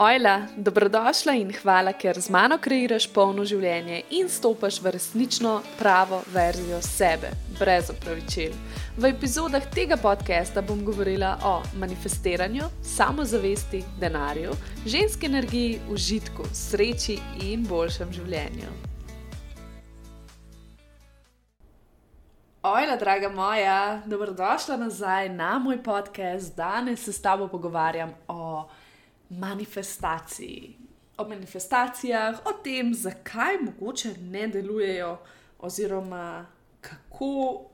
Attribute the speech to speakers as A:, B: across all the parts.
A: Ojla, dobrodošla in hvala, ker z mano kreiraš polno življenje in stopaš v resnično pravo verzijo sebe, brez opravičil. V epizodah tega podcasta bom govorila o manifestiranju, samozavesti, denarju, ženski energiji, užitku, sreči in boljšem življenju. Ojla, draga moja, dobrodošla nazaj na moj podcast. Danes se s tabo pogovarjam o manifestaciji, o manifestacijah, o tem, zakaj mogoče ne delujejo, oziroma kako,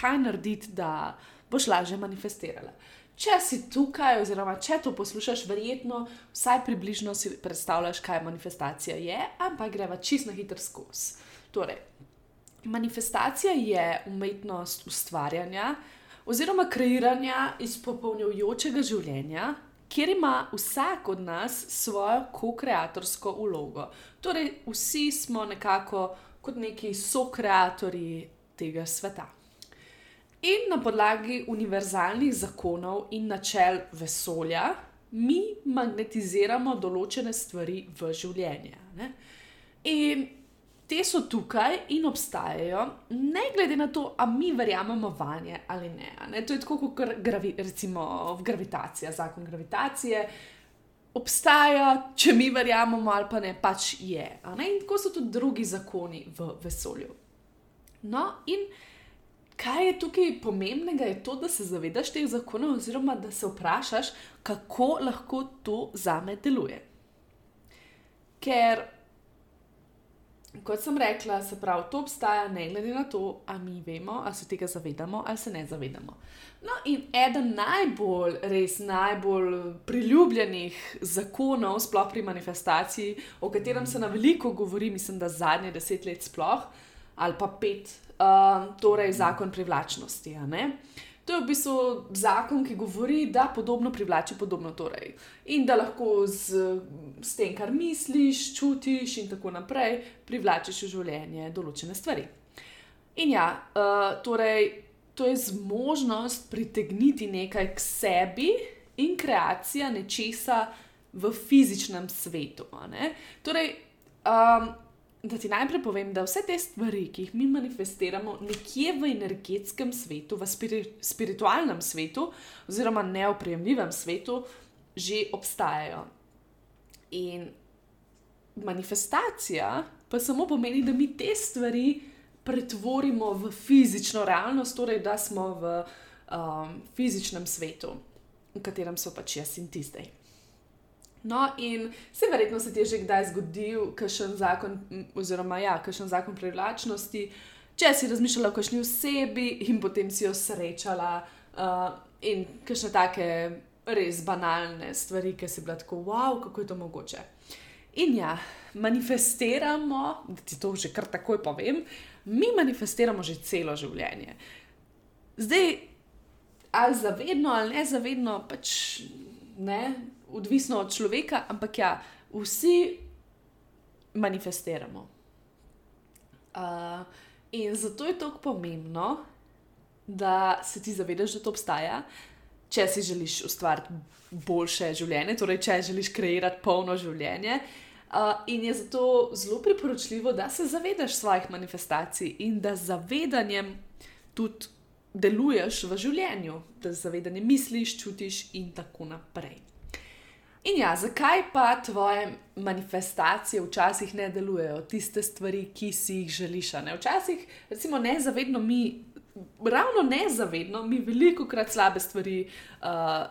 A: kaj narediti, da boš lažje manifestirala. Če si tukaj, oziroma če to poslušaš, verjetno vsaj približno si predstavljaš, kaj manifestacija je, ampak greva čisto hitro skozi. Torej, manifestacija je umetnost ustvarjanja oziroma kreiranja izpopolnjujočega življenja, kjer ima vsak od nas svojo ko-kreatorsko vlogo. Torej, vsi smo nekako kot neki so-kreatorji tega sveta. In na podlagi univerzalnih zakonov in načel vesolja, mi magnetiziramo določene stvari v življenje. Ne? In te so tukaj in obstajajo, ne glede na to, ali mi verjamemo vanje ali ne. ne? To je tako, kot gravi, recimo gravitacija, zakon gravitacije. Obstaja, če mi verjamemo ali pa ne, pač je. In tako so tudi drugi zakoni v vesolju. No, in kaj je tukaj pomembnega, je to, da se zavedaš teh zakonov, oziroma da se vprašaš, kako lahko to za me deluje. Ker kot sem rekla, se pravi, to obstaja, ne glede na to, ali mi vemo, ali se tega zavedamo, ali se ne zavedamo. No, in eden najbolj, res najbolj priljubljenih zakonov, sploh pri manifestaciji, o katerem se na veliko govori, mislim, da zadnje deset let, sploh ali pa pet, uh, torej zakon privlačnosti. To je v bistvu zakon, ki govori, da podobno privlači podobno. Torej. In da lahko z, z tem, kar misliš, čutiš in tako naprej, privlačiš v življenje določene stvari. In ja, uh, torej, to je zmožnost pritegniti nekaj k sebi in kreacija nečesa v fizičnem svetu. Torej, um, da ti najprej povem, da vse te stvari, ki jih mi manifestiramo nekje v energetskem svetu, v spiri, spiritualnem svetu, oziroma neoprejemljivem svetu, že obstajajo. In manifestacija pa samo pomeni, da mi te stvari pretvorimo v fizično realnost, torej da smo v um, fizičnem svetu, v katerem so pač jaz in ti zdaj. No, in se verjetno se ti je že kdaj zgodil, kakšen zakon, oziroma ja, kakšen zakon privlačnosti, če si razmišljala o kakšni osebi in potem si jo srečala uh, in kakšne take res banalne stvari, ki si bila tako, wow, kako je to mogoče. In ja, manifestiramo, da ti to že kar takoj povem, mi manifestiramo že celo življenje. Zdaj, ali zavedno ali nezavedno, pač ne odvisno od človeka, ampak ja, vsi manifestiramo. Uh, in zato je tako pomembno, da se ti zavedaš, da to obstaja, če si želiš ustvariti boljše življenje, torej če želiš kreirati polno življenje. Uh, in je zato zelo priporočljivo, da se zavedaš svojih manifestacij in da z zavedanjem tudi deluješ v življenju, da z zavedanjem misliš, čutiš in tako naprej. In ja, zakaj pa tvoje manifestacije včasih ne delujejo, tiste stvari, ki si jih želiš? Ne? Včasih, recimo, nezavedno mi, ravno nezavedno mi veliko krat slabe stvari. Uh,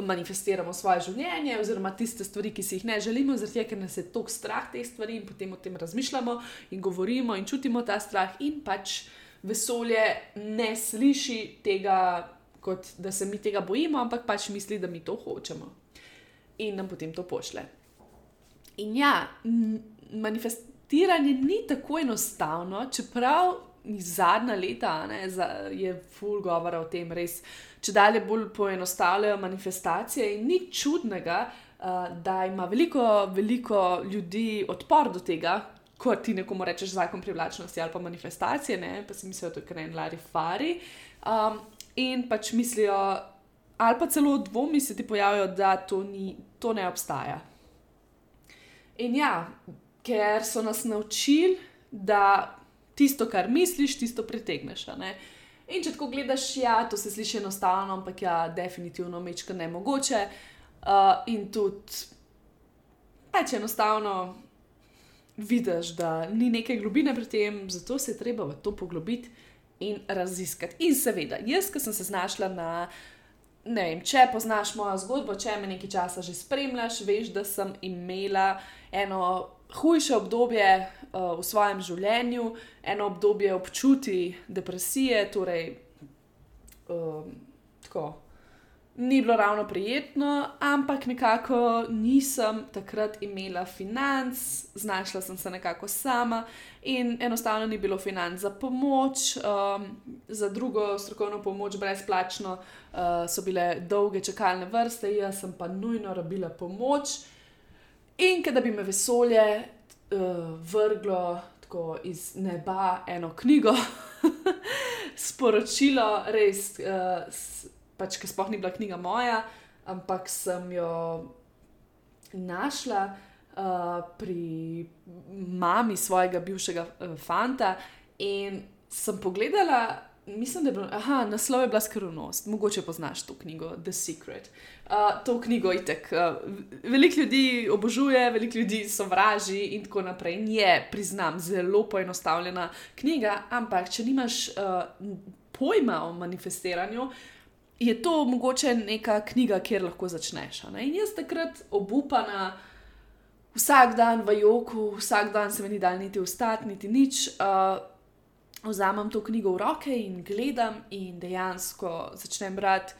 A: Manifestiramo svoje življenje, oziroma tiste stvari, ki si jih ne želimo, zato ker nas je toliko strah te stvari in potem o tem razmišljamo in govorimo in čutimo ta strah, in pač vesolje ne sliši tega, kot da se mi tega bojimo, ampak pač misli, da mi to hočemo in nam potem to pošle. In ja, manifestiranje ni tako enostavno, čeprav zadnja leta ne, je full govora o tem, res, če dalje bolj poenostavljajo manifestacije, in ni čudnega, uh, da ima veliko, veliko ljudi odpor do tega. Ko ti nekomu rečeš zakon privlačnosti ali pa manifestacije, ne, pa si mislijo, da je to kren lari fari. Um, in pač mislijo, ali pa celo dvomi se ti pojavijo, da to, ni, to ne obstaja. In ja, ker so nas naučili, da tisto, kar misliš, tisto pritegneš. In če tako gledaš, ja, to se sliši enostavno, ampak ja, definitivno mečka ne mogoče. Uh, in tudi, pač enostavno vidiš, da ni neke globine pri tem, zato se je treba v to poglobiti in raziskati. In seveda, jaz, ki sem se znašla na. Ne vem, če poznaš mojo zgodbo, če me nekaj časa že spremljaš, veš, da sem imela eno hujše obdobje uh, v svojem življenju, eno obdobje občuti depresije, torej um, tako. Ni bilo ravno prijetno, ampak nekako nisem takrat imela financ, znašla sem se nekako sama in enostavno ni bilo financ za pomoč, um, za drugo strokovno pomoč, brezplačno, uh, so bile dolge čakalne vrste, jaz pa nujno rabila pomoč. In da bi me vesolje uh, vrglo tako iz neba eno knjigo, sporočilo, res, uh, pač, ki sploh ni bila knjiga moja, ampak sem jo našla uh, pri mami svojega bivšega uh, fanta in sem pogledala mislim, da je bilo, aha, naslov je bila skrivnost, mogoče poznaš to knjigo, The Secret. Uh, to knjigo itek. Uh, veliko ljudi obožuje, veliko ljudi sovraži in tako naprej. In je, priznam, zelo poenostavljena knjiga, ampak če nimaš uh, pojma o manifestiranju. Je to mogoče neka knjiga, kjer lahko začneš. In jaz takrat obupana, vsak dan v joku, vsak dan se mi ni dal niti ustati, niti nič. Uh, vzamem to knjigo v roke in gledam, in dejansko začnem brati,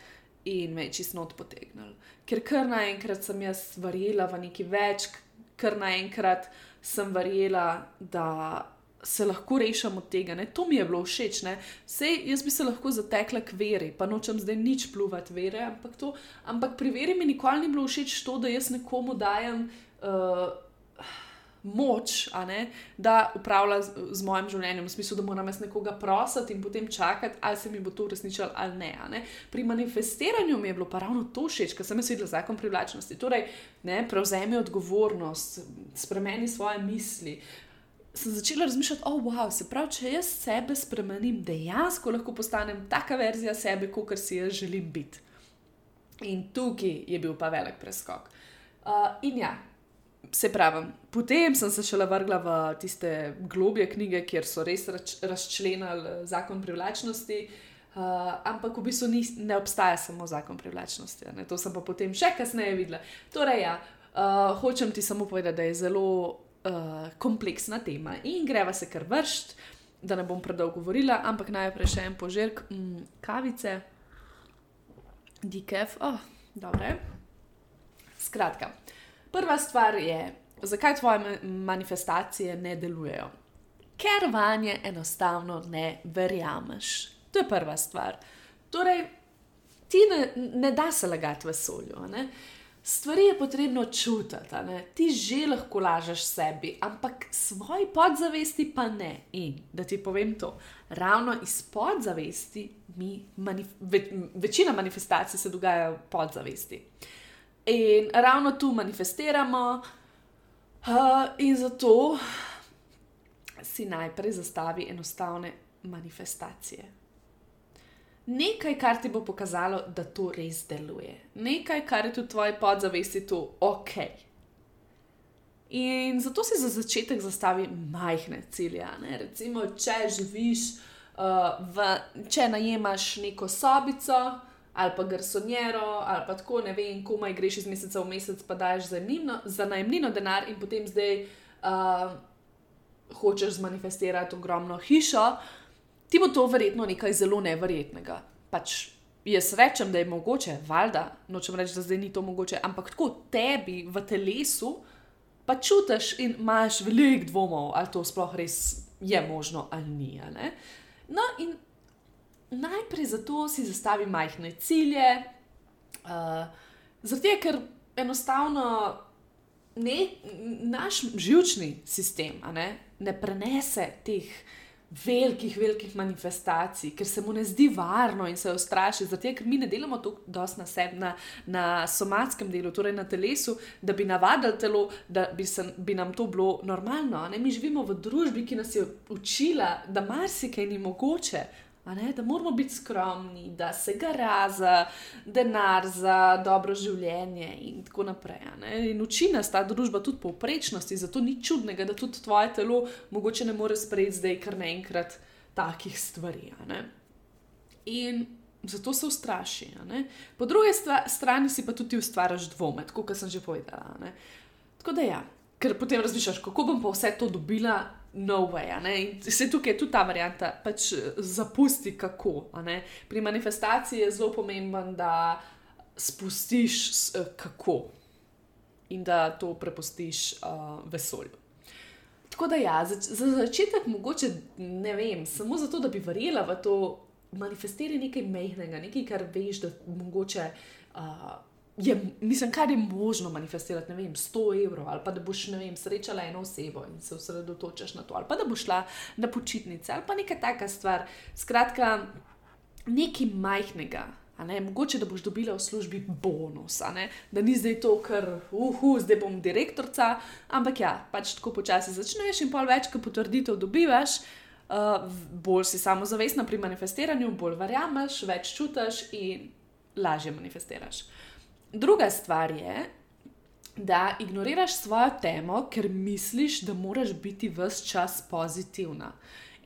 A: in me je čisto potegnil. Ker kar naenkrat sem jaz verjela v neki več, kar naenkrat sem verjela, da se lahko rešim od tega. Ne? To mi je bilo všeč. Sej, jaz bi se lahko zatekla k veri, pa nočem zdaj nič pluvati vere, ampak, to, ampak pri veri mi nikoli ni bilo všeč to, da jaz nekomu dajem. Uh, moč, ne, da upravlja z, z mojim življenjem, v smislu, da moram jaz nekoga prositi in potem čakati, ali se mi bo to uresničilo ali ne, ne. Pri manifestiranju mi je bilo pa ravno to všeč, ker sem jaz videla zakon privlačnosti. Torej, ne, prevzemi odgovornost, spremeni svoje misli. Sem začela razmišljati, oh, wow, se pravi, če jaz sebe spremenim, dejansko lahko postanem taka verzija sebe, kot si jaz želim biti. In tukaj je bil pa velik preskok. Uh, in ja, se pravi, potem sem se šele vrgla v tiste globje knjige, kjer so res razčlenili eh, zakon privlačnosti. Uh, ampak v bistvu ni, ne obstaja samo zakon privlačnosti. Ne? To sem pa potem še kasneje videla. Torej, ja, uh, hočem ti samo povedati, da je zelo uh, kompleksna tema in greva se kar vršt, da ne bom predolgo govorila, ampak najprej še en požirk mm, kavice, dikev, oh, dobro. Skratka. Prva stvar je, zakaj tvoje manifestacije ne delujejo? Ker vanje enostavno ne verjameš. To je prva stvar. Torej, ti ne, ne da se lagati v solju. Stvari je potrebno čutiti, ti že lahko lažeš sebi, ampak svoji podzavesti pa ne. In da ti povem to, ravno iz podzavesti mi manif ve večina manifestacij se dogaja v podzavesti. In ravno tu manifestiramo, uh, in zato si najprej zastavi enostavne manifestacije. Nekaj, kar ti bo pokazalo, da to res deluje, nekaj, kar je tudi tvoje podzavesti, to ok. In zato si za začetek zastavi majhne cilje. Recimo, če živiš, uh, v, če najemaš neko sobico, ali pa garsonjero, ali pa tako ne vem, komaj greš iz meseca v mesec, pa daš za, za najemnino denar in potem zdaj uh, hočeš zmanifestirati ogromno hišo, ti bo to verjetno nekaj zelo neverjetnega. Pač jaz rečem, da je mogoče, valjda, nočem reči, da zdaj ni to mogoče, ampak tako tebi v telesu. Pa čutiš in imaš veliko dvomov, ali to sploh res je možno ali ni. Ali no, in najprej zato si zastavi majhne cilje, uh, zato ker enostavno ne, naš žilčni sistem ne, ne prenese teh velikih, velikih manifestacij, ker se mu ne zdi varno in se ustraši, zato ker mi ne delamo tako dosti na sebi, na, na somatskem delu, torej na telesu, da bi navadili telo, da bi, se, bi nam to bilo normalno. Ne? Mi živimo v družbi, ki nas je učila, da marsikaj ni mogoče. Ne, da moramo biti skromni, da se gara za denar, za dobro življenje, in tako naprej. In uči nas ta družba tudi povprečnosti, zato ni čudnega, da tudi tvoje telo mogoče ne more sprejeti zdaj kar naenkrat takih stvari. In zato se ustraši. Po drugi strani si pa tudi ustvariš dvome, kot sem že povedala. Tako da ja, ker potem razmišljaš, kako bom pa vse to dobila no way. Se tukaj je tudi ta varianta, pač eh, zapusti kako. Pri manifestaciji je zelo pomemben, da spustiš uh, kako in da to prepustiš uh, vesolju. Tako da ja, za, za začetek mogoče ne vem, samo zato, da bi verjela v to, manifestiraj nekaj mehkega, nekaj, kar veš, da mogoče. Uh, je, mislim, kar je možno manifestirati, ne vem, 100 evrov ali pa da boš, ne vem, srečala eno osebo in se osredotočaš na to, ali pa da boš šla na počitnice ali pa neka taka stvar. Skratka, nekaj majhnega. Ne, mogoče da boš dobila v službi bonus, da ni zdaj to, kar uhu, zdaj bom direktorica, ampak ja, pač tako počasi začneš in pol več, ko potrditev dobivaš, uh, bolj si samozavestna pri manifestiranju, bolj verjameš, več čutiš in lažje manifestiraš. Uh, Druga stvar je, da ignoriraš svojo temo, ker misliš, da moraš biti vse čas pozitivna.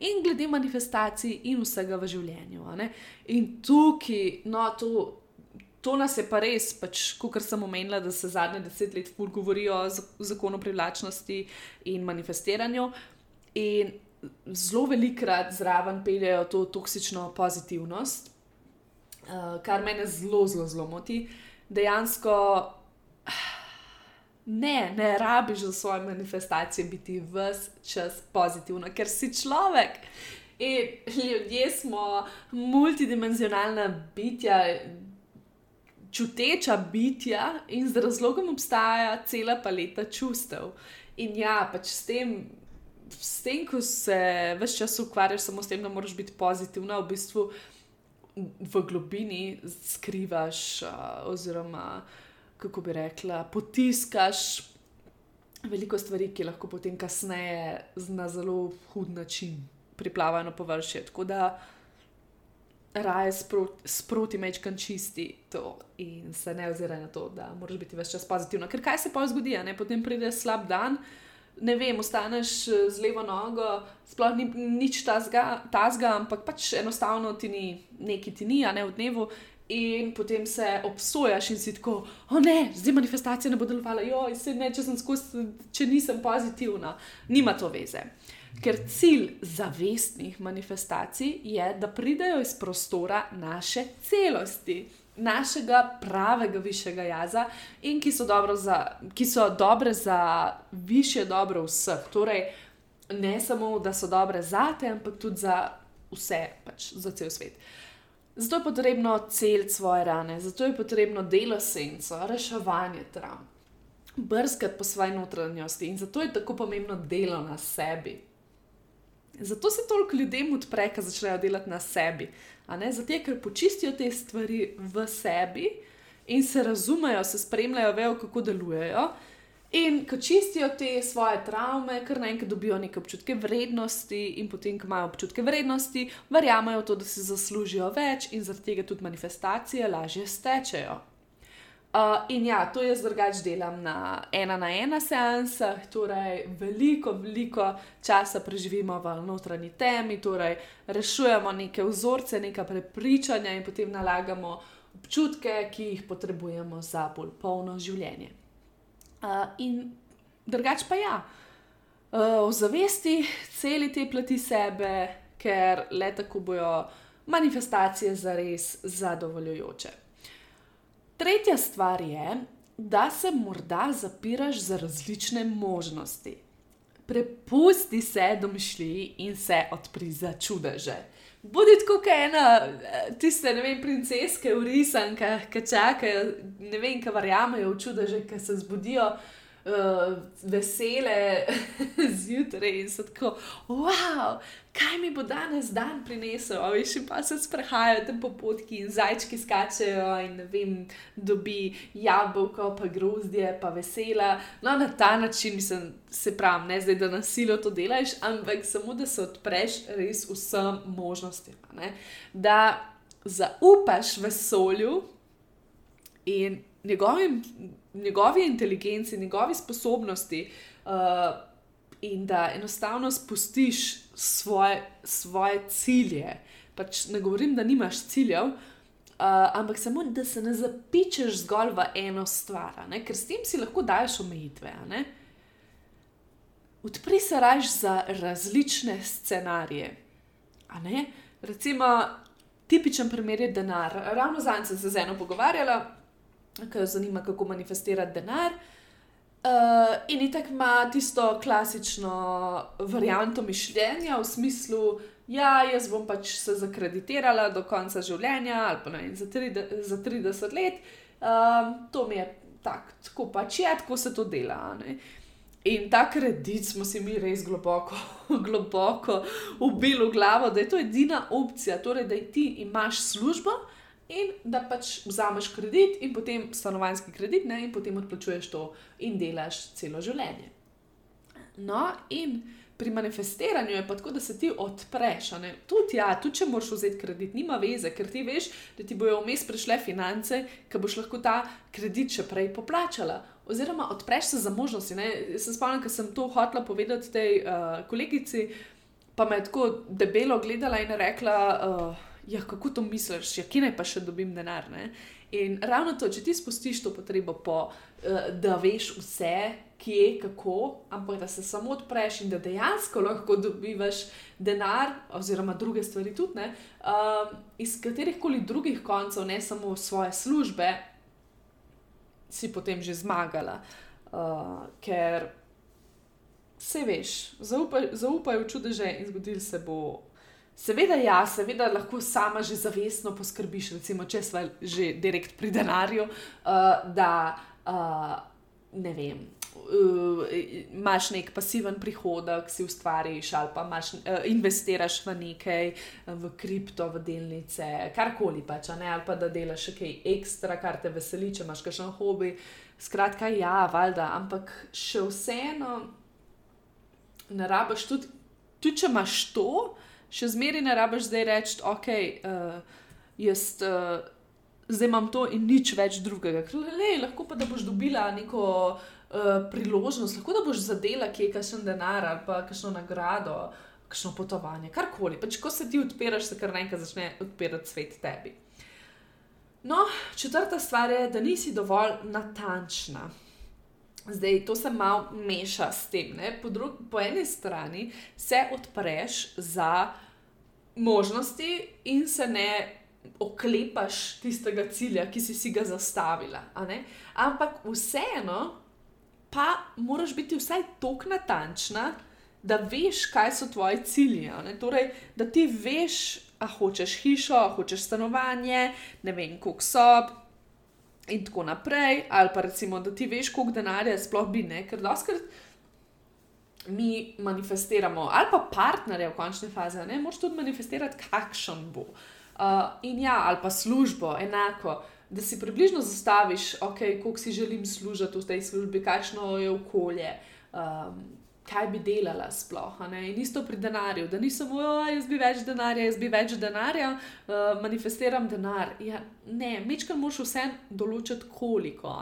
A: In glede manifestacij in vsega v življenju. In tukaj, no, to, to nas je pa res, pač, kot sem omenila, da se zadnje deset let ful govorijo o zakonu privlačnosti in manifestiranju. In zelo velikrat zraven peljejo to toksično pozitivnost, uh, kar me zelo, zelo, zelo moti. Uh, dejansko ne, ne rabiš za svoje manifestacije biti vse čas pozitivna, ker si človek. In ljudje smo multidimenzionalna bitja, čuteča bitja, in z razlogom obstaja cela paleta čustev. In ja, pač s tem, s tem ko se vse čas ukvarjaš samo s tem, da moraš biti pozitivna, v bistvu v globini skrivaš, uh, oziroma kako bi rekla, potiskaš veliko stvari, ki lahko potem kasneje na zelo hud način priplavajo na površje. Tako da raje sproti, sproti mečkam čisti to in se ne oziraj na to, da moraš biti več čas pozitivna. Ker kaj se pa zgodi, ne? potem pride slab dan ne vem, ostaneš eh, z levo nogo, sploh ni nič tazga, ampak pač enostavno ti ni, neki ti ni, a ne v dnevu. In potem se obsojaš in si tako, o ne, zdaj manifestacija ne bo delovala, jo, ne, če, skozi, če nisem pozitivna. Nima to veze. Ker cilj zavestnih manifestacij je, da pridejo iz prostora naše celosti našega pravega višjega jaza in ki so, za, ki so dobre za više dobro vseh. Torej, ne samo, da so dobre za te, ampak tudi za vse, pač za cel svet. Zato je potrebno celiti svoje rane, zato je potrebno delo senco, reševanje travm, brskati po svoji notranjosti in zato je tako pomembno delo na sebi. Zato se toliko ljudem odpre, ko začnejo delati na sebi. Zato, ker počistijo te stvari v sebi in se razumejo, se spremljajo, vejo, kako delujejo. In ko čistijo te svoje travme, kar naenkrat dobijo neke občutke vrednosti, in potem, ko imajo občutke vrednosti, verjamejo to, da si zaslužijo več, in zaradi tega tudi manifestacije lažje stečejo. Uh, in ja, to jaz drugač delam na ena na ena seansah, torej veliko, veliko časa preživimo v notranji temi, torej rešujemo neke vzorce, neka prepričanja in potem nalagamo občutke, ki jih potrebujemo za bolj polno življenje. Uh, in drugač pa ja, uh, zavesti celi te plati sebe, ker le tako bojo manifestacije zares zadovoljujoče. Tretja stvar je, da se morda zapiraš za različne možnosti. Prepusti se domišljiji in se odpri za čudeže. Budi kot ena, tiste, ne vem, princeske v risankah, ki čakajo, ne vem, ki verjamejo v čudeže, ki se zbudijo uh, vesele zjutraj in so tako, wow, kaj mi bo danes dan prinesel, a veš, pa se sprehajajo tam po potki in zajčki skačejo in ne vem, dobi jabolko, pa grozdje, pa vesela. No, na ta način mislim, se pravi, ne zdaj, da na silo to delaš, ampak samo da se odpreš res vsem možnostim. Da zaupaš vesolju in njegovim njegovi inteligenci, njegovi sposobnosti, uh, in da enostavno spustiš svoje, svoje cilje. Pač ne govorim, da nimaš ciljev, uh, ampak samo da se ne zapičeš zgolj v eno stvar, ker s tem si lahko daš omejitve. Odpri se raž za različne scenarije. Recimo, tipičen primer je denar. Ravno zdaj sem se z eno pogovarjala ki jo zanima, kako manifestirati denar. Uh, in tako ima tisto klasično varianto mišljenja v smislu, da ja, jaz bom pač se zakreditirala do konca življenja ali pa ne, za, tri, za 30 let. Um, to mi je tak, tako pač je, tako se to dela. Ne? In ta kredit smo si mi res globoko, globoko ubili v glavo, da je to edina opcija, torej da ti imaš službo in da pač vzameš kredit, in potem stanovanjski kredit, ne, in potem odplačuješ to in delaš celo življenje. No, in pri manifestiranju je pa tako, da se ti odpreš. Tudi, ja, tudi če moraš vzeti kredit, nima veze, ker ti veš, da ti bojo vmes prišle finance, ki boš lahko ta kredit še prej poplačala. Oziroma, odpreš se za možnosti. Ne? Se spomnim, da sem to hotela povedati tej uh, kolegici, pa me je tako debelo gledala in rekla. Uh, ja, kako to misliš, ja, kje naj pa še dobim denar. Ne? In ravno to, če ti spustiš to potrebo po, uh, da veš vse, kje, kako, ampak da se samo odpreš in da dejansko lahko dobivaš denar, oziroma druge stvari tudi, ne, uh, iz katerih koli drugih koncev, ne samo svoje službe, si potem že zmagala. Uh, ker se veš, zaupaj, zaupaj v čudeže in zgodil se bo. Seveda, ja, seveda lahko sama že zavestno poskrbiš, recimo, če smo že direkt pri denarju, uh, da uh, ne vem. Uh, imaš nek pasiven prihodek, si ustvariš, ali pa imaš, uh, investiraš v nekaj, v kripto, v delnice, karkoli pač, ali pa da delaš še kaj ekstra, kar te veseli, če imaš kakšen hobi. Skratka, ja, valjda, ampak še vseeno ne rabiš tudi, tudi če imaš to, še zmeraj ne rabiš zdaj reči, ok, uh, jaz uh, zdaj imam to in nič več drugega. Lej, lahko pa da boš dobila neko uh, priložnost, lahko da boš zadela kje kakšen denar ali pa kakšno nagrado, kakšno potovanje, karkoli. Pač ko se ti odpiraš, se kar naenkrat začne odpirati svet tebi. No, četrta stvar je, da nisi dovolj natančna. Zdaj, to se malo meša s tem. Po, drug, po eni strani se odpreš za možnosti in se ne oklepaš tistega cilja, ki si, si ga zastavila. Ampak vseeno pa moraš biti vsaj tako natančna, da veš, kaj so tvoji cilji. Torej, da ti veš, a hočeš hišo, a hočeš stanovanje, ne vem, koliko sob. In tako naprej, ali pa recimo, da ti veš, koliko denarja sploh bi ne, ker doskrat mi manifestiramo, ali pa partnerje v končni fazi, ne moreš tudi manifestirati, kakšen bo. Uh, in ja, ali pa službo, enako, da si približno zastaviš, okay, koliko si želim služiti v tej službi, kakšno je okolje. Um, kaj bi delala sploh. In isto pri denarju, da nisem, jaz bi več denarja, jaz bi več denarja, uh, manifestiram denar. Ja, ne, mečkaj moš vse določiti, koliko.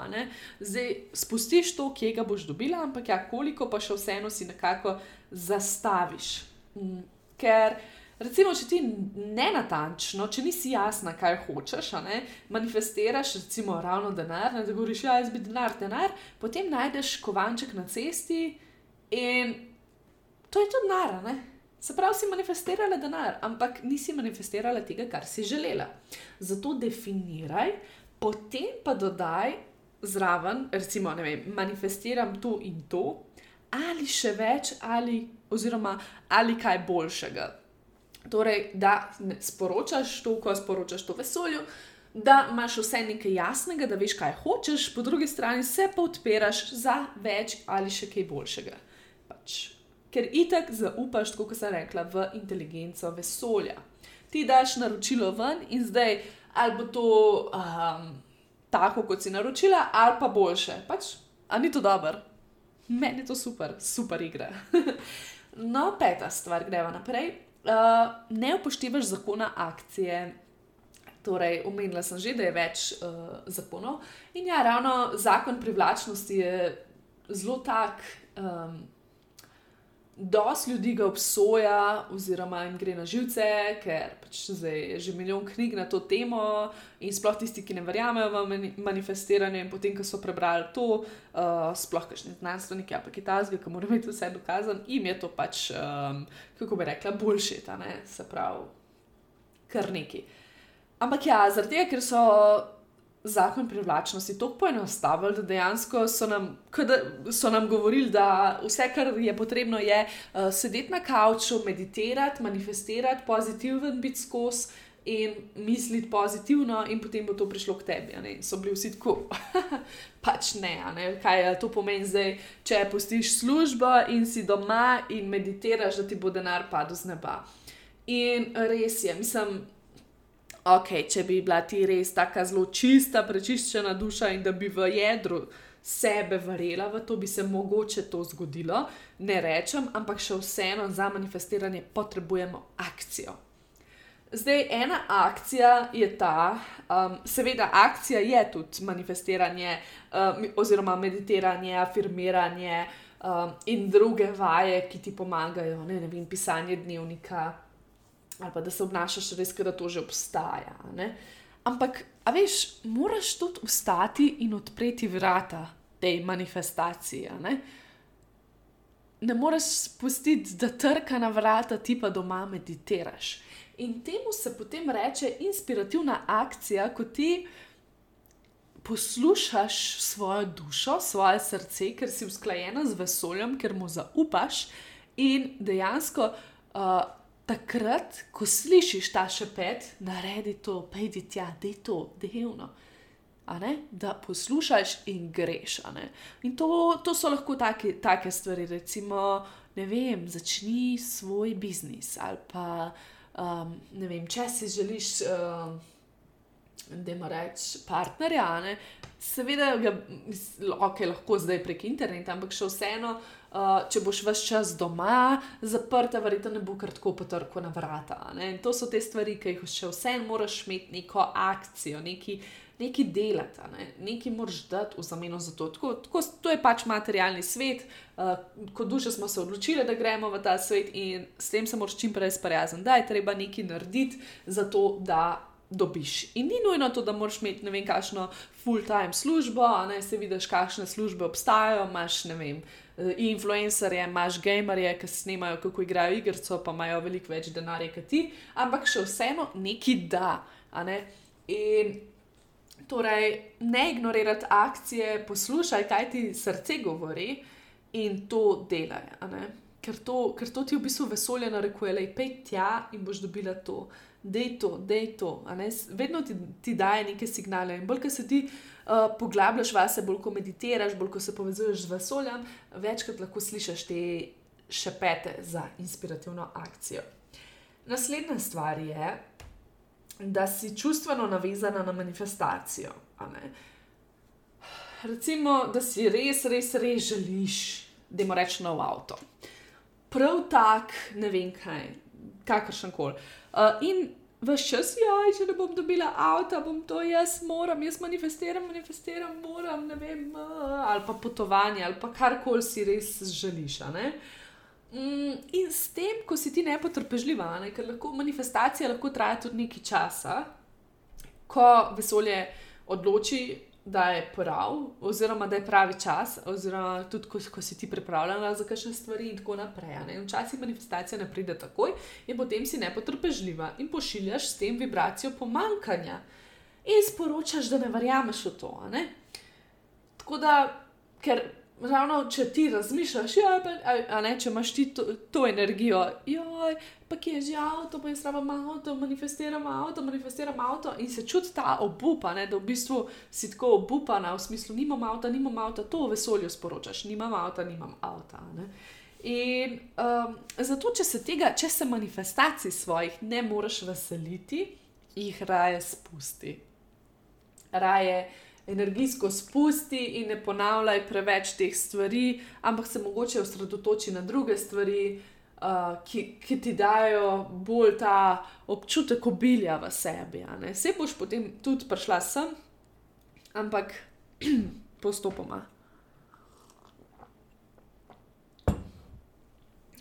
A: Zdaj spustiš to, kje ga boš dobila, ampak ja, koliko pa še vseeno si nekako zastaviš. Mm, ker. Recimo, če ti ne natančno, če nisi jasna, kaj hočeš, ne, manifestiraš, recimo, ravno denar, ne, da govoriš, ja, jaz bi denar, denar, potem najdeš kovanček na cesti, In to je tudi denar. Se pravi, si manifestirala denar, ampak nisi manifestirala tega, kar si želela. Zato definiraj, potem pa dodaj zraven, recimo, vem, manifestiram to in to, ali še več, ali, oziroma ali kaj boljšega. Torej, da sporočaš to, ko sporočaš to vesolju, da imaš vse nekaj jasnega, da veš, kaj hočeš, po drugi strani se pa odpiraš za več ali še kaj boljšega. Pač, ker itak zaupaš, kot sem rekla, v inteligenco vesolja. Ti daš naročilo ven in zdaj ali bo to um, tako, kot si naročila, ali pa boljše. Pač, a ni to dobro? Meni je to super, super igra. no, peta stvar, greva naprej. Uh, ne upoštevaš zakona akcije, Torej, omenila sem že, da je več uh, zakonov. In ja, ravno zakon privlačnosti je zelo tak. Um, Dost ljudi ga obsoja, oziroma jim gre na živce, ker pač je že milijon knjig na to temo, in sploh tisti, ki ne verjamejo v manifestiranje, in potem, ko so prebrali to, uh, sploh kašni znanstveniki ali pa kitajski, ki morajo imeti vse dokazano, jim je to pač, um, kako bi rekla, boljše, se pravi, kar neki. Ampak ja, zaradi tega, ker so zakon privlačnosti tako poenostavili, da dejansko so nam, so nam govorili, da vse, kar je potrebno, je uh, sedeti na kavču, meditirati, manifestirati, pozitiven biti skozi. In misliti pozitivno, in potem bo to prišlo k tebi. So bili vsi tako, pač ne, ne, kaj to pomeni zdaj, če pustiš službo in si doma in meditiraš, da ti bo denar padel z neba. In res je, mislim, ok, če bi bila ti res tako zelo čista, prečiščena duša in da bi v jedru sebe verjela v to, bi se mogoče to zgodilo. Ne rečem, ampak še vseeno za manifestiranje potrebujemo akcijo. Zdaj, ena akcija je ta, um, seveda, akcija je tudi manifestiranje, um, oziroma meditiranje, afirmiranje um, in druge vaje, ki ti pomagajo, ne, ne vem, pisanje dnevnika, ali pa da se obnašaš res, da to že obstaja. Ne? Ampak, a veš, moraš tudi vstati in odpreti vrata tej manifestaciji. Ne, ne moreš spustiti, da trka na vrata, ti pa doma meditiraš. In temu se potem reče inspirativna akcija, ko ti poslušaš svojo dušo, svoje srce, ker si usklajena z vesoljem, ker mu zaupaš in dejansko. Uh, takrat, ko slišiš ta šepet, naredi to, pejdi tja, da je to delno. Da poslušaš in greš. In to, to so lahko take stvari, recimo, ne vem, začni svoj biznis ali pa um, ne vem, če si želiš. Um, Da ima reči partnerja, ne? seveda, ga, okay, lahko zdaj prek interneta, ampak še vseeno, uh, če boš vse čas doma, zaprta, verjetno ne bo kar tako potrko na vrata. Ne? In to so te stvari, ki jih še vseeno moraš imeti neko akcijo, neki, neki delati, ne? neki moraš dati v zameno za to. Tako, tako, to je pač materialni svet, uh, kot duše smo se odločili, da gremo v ta svet in s tem se moraš čim prej sprijazniti, da je treba nekaj narediti za to, da dobiš. In ni nujno to, da moraš imeti ne vem, kakšno full-time službo, ne se vidiš, kakšne službe obstajajo, imaš ne vem. Eh, influencerje, imaš gamerje, ki snimajo, kako igrajo igrico, pa imajo veliko več denarja kot ti, ampak še vseeno neki da. Ne? In torej, ne ignorirati akcije, poslušaj, kaj ti srce govori in to delaj. Ker to, ker to ti v bistvu vesolje narekuje, da je pej tja in boš dobila to da je to, da je to. Vedno ti, ti daje neke signale. In bolj, ko se ti uh, poglabljaš vase, bolj, ko meditiraš, bolj, ko se povezuješ z vesoljem, večkrat lahko slišiš te šepete za inspirativno akcijo. Naslednja stvar je, da si čustveno navezana na manifestacijo. Recimo, da si res, res, res želiš, da imaš nov avto. Prav tak, ne vem kaj, kakršen koli. Uh, in vse čas, ja, če ne bom dobila avto, bom to jaz, moram, jaz manifestiram, manifestiram, moram, ne vem, uh, ali pa potovanje, ali pa karkoli si res želiš. Mm, in s tem, ko si ti nepotrpežljiva, ne? ker lahko manifestacija lahko traja tudi nekaj časa, ko vesolje odloči, da je prav, oziroma da je pravi čas, oziroma tudi ko, ko si ti pripravljena za kakšne stvari in tako naprej. Včasih manifestacija ne pride takoj in potem si nepotrpežljiva in pošiljaš s tem vibracijo pomankanja in sporočaš, da ne verjameš v to. Tako da, ker ravno če ti razmišljaš, ja, pa, a, a ne, če imaš ti to, to energijo, joj, pa kje je že avto, pa jaz rabim avto, manifestiram avto, manifestiram avto in se čuti ta obupa, ne, da v bistvu si tako obupana, v smislu, nimam avta, nimam avta, to v vesolju sporočaš, nimam avta, nimam avta. Ne. In um, zato, če se tega, če se manifestacij svojih ne moreš veseliti, jih raje spusti. Raje energijsko spusti in ne ponavljaj preveč teh stvari, ampak se mogoče osredotoči na druge stvari, uh, ki, ki ti dajo bolj ta občutek obilja v sebi. Vse boš potem tudi prišla sem, ampak postopoma.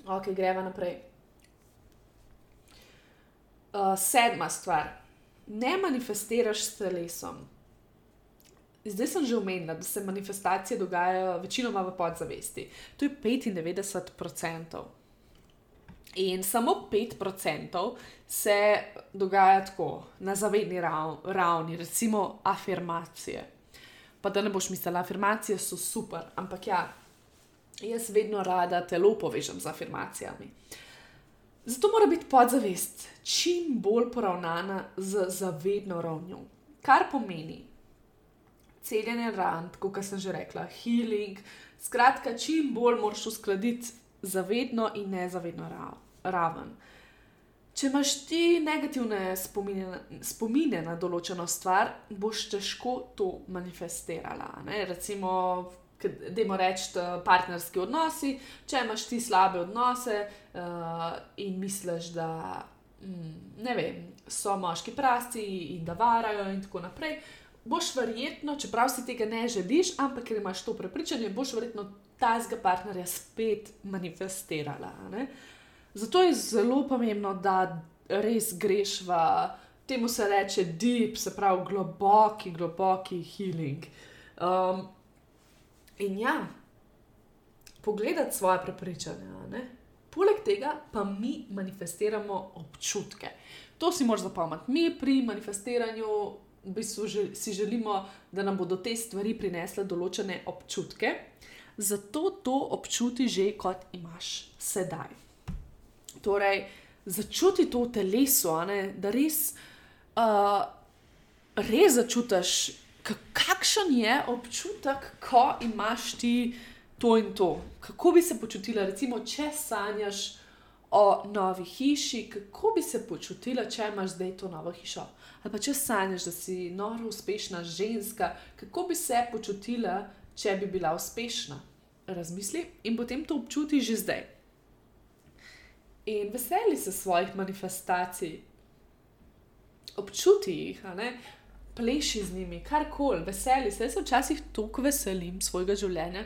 A: Ok, greva naprej. Uh, sedma stvar. Ne manifestiraš s telesom. Zdaj sem že omenila, da se manifestacije dogajajo večinoma v podzavesti. To je 95%. In samo 5% se dogaja tako na zavedni ravni, recimo afirmacije. Pa da ne boš mislila, afirmacije so super, ampak ja, jaz vedno rada telo povežem z afirmacijami. Zato mora biti podzavest čim bolj poravnana z zavedno ravnjo. Kar pomeni, celjenje ran, kot sem že rekla, healing. Skratka, čim bolj moraš uskladiti zavedno in nezavedno raven. Če imaš ti negativne spomine, spomine na določeno stvar, boš težko to manifestirala. Ne? Recimo, da imamo reči, partnerski odnosi. Če imaš ti slabe odnose uh, in misliš, da mm, vem, so moški prasti in da varajo, in tako naprej, boš verjetno, čeprav si tega ne želiš, ampak ker imaš to prepričanje, boš verjetno tazga partnerja spet manifestirala. Ne? Zato je zelo pomembno, da res greš v temu, se reče deep, se pravi globoki, globoki healing. Um, in ja, pogledati svoje prepričanja. Poleg tega pa mi manifestiramo občutke. To si moraš zapomniti. Mi pri manifestiranju v bistvu že, si želimo, da nam bodo te stvari prinesle določene občutke, zato to občuti že kot imaš sedaj. Torej, začuti to v telesu, da res, uh, res začutiš, kakšen je občutek, ko imaš ti to in to. Kako bi se počutila, recimo, če sanjaš o novi hiši, kako bi se počutila, če imaš zdaj to novo hišo. Ali pa če sanjaš, da si noro uspešna ženska, kako bi se počutila, če bi bila uspešna. Razmisli in potem to občuti že zdaj. In veseli se svojih manifestacij, občuti jih, pleši z njimi, karkoli, veseli se. Jaz se včasih tako veselim svojega življenja.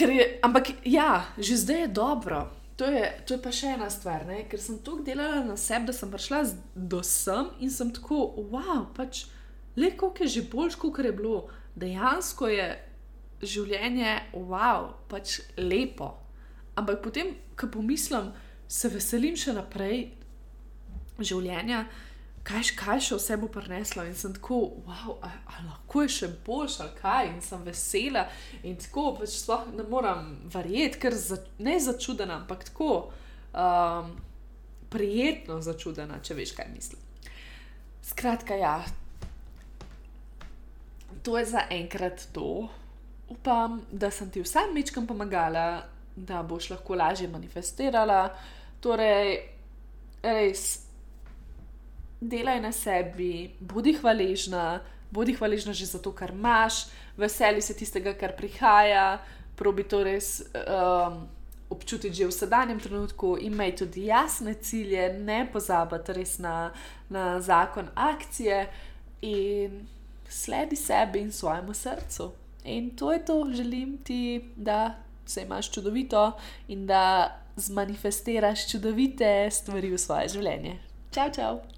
A: Je, ampak ja, že zdaj je dobro to je, to je pa še ena stvar, ne? ker sem tako delala na sebi, da sem prišla do sem in sem tako, wow, pač le koliko je že boljš, kot je bilo. Dejansko je življenje, wow, pač lepo. Ampak potem, ko pomislim, se veselim še naprej življenja kaj, kaj še vse bo prineslo. In sem tako, wow, a, a lahko je še boljš, ali kaj, in sem vesela. In tako, pač sploh ne moram verjeti, ker za, ne začudena, ampak tako um, prijetno začudena, če veš, kaj mislim. Skratka, ja, to je za enkrat to. Upam, da sem ti vsem mečkam pomagala, da boš lahko lažje manifestirala. Torej, res delaj na sebi, bodi hvaležna, bodi hvaležna že za to, kar imaš, veseli se tistega, kar prihaja, probi to res um, občutiti že v sedanjem trenutku, imej tudi jasne cilje, ne pozabiti res na, na zakon akcije in sledi sebi in svojemu srcu. In to je to, želim ti, da se imaš čudovito in da zmanifestiraš čudovite stvari v svoje življenje. Čau, čau!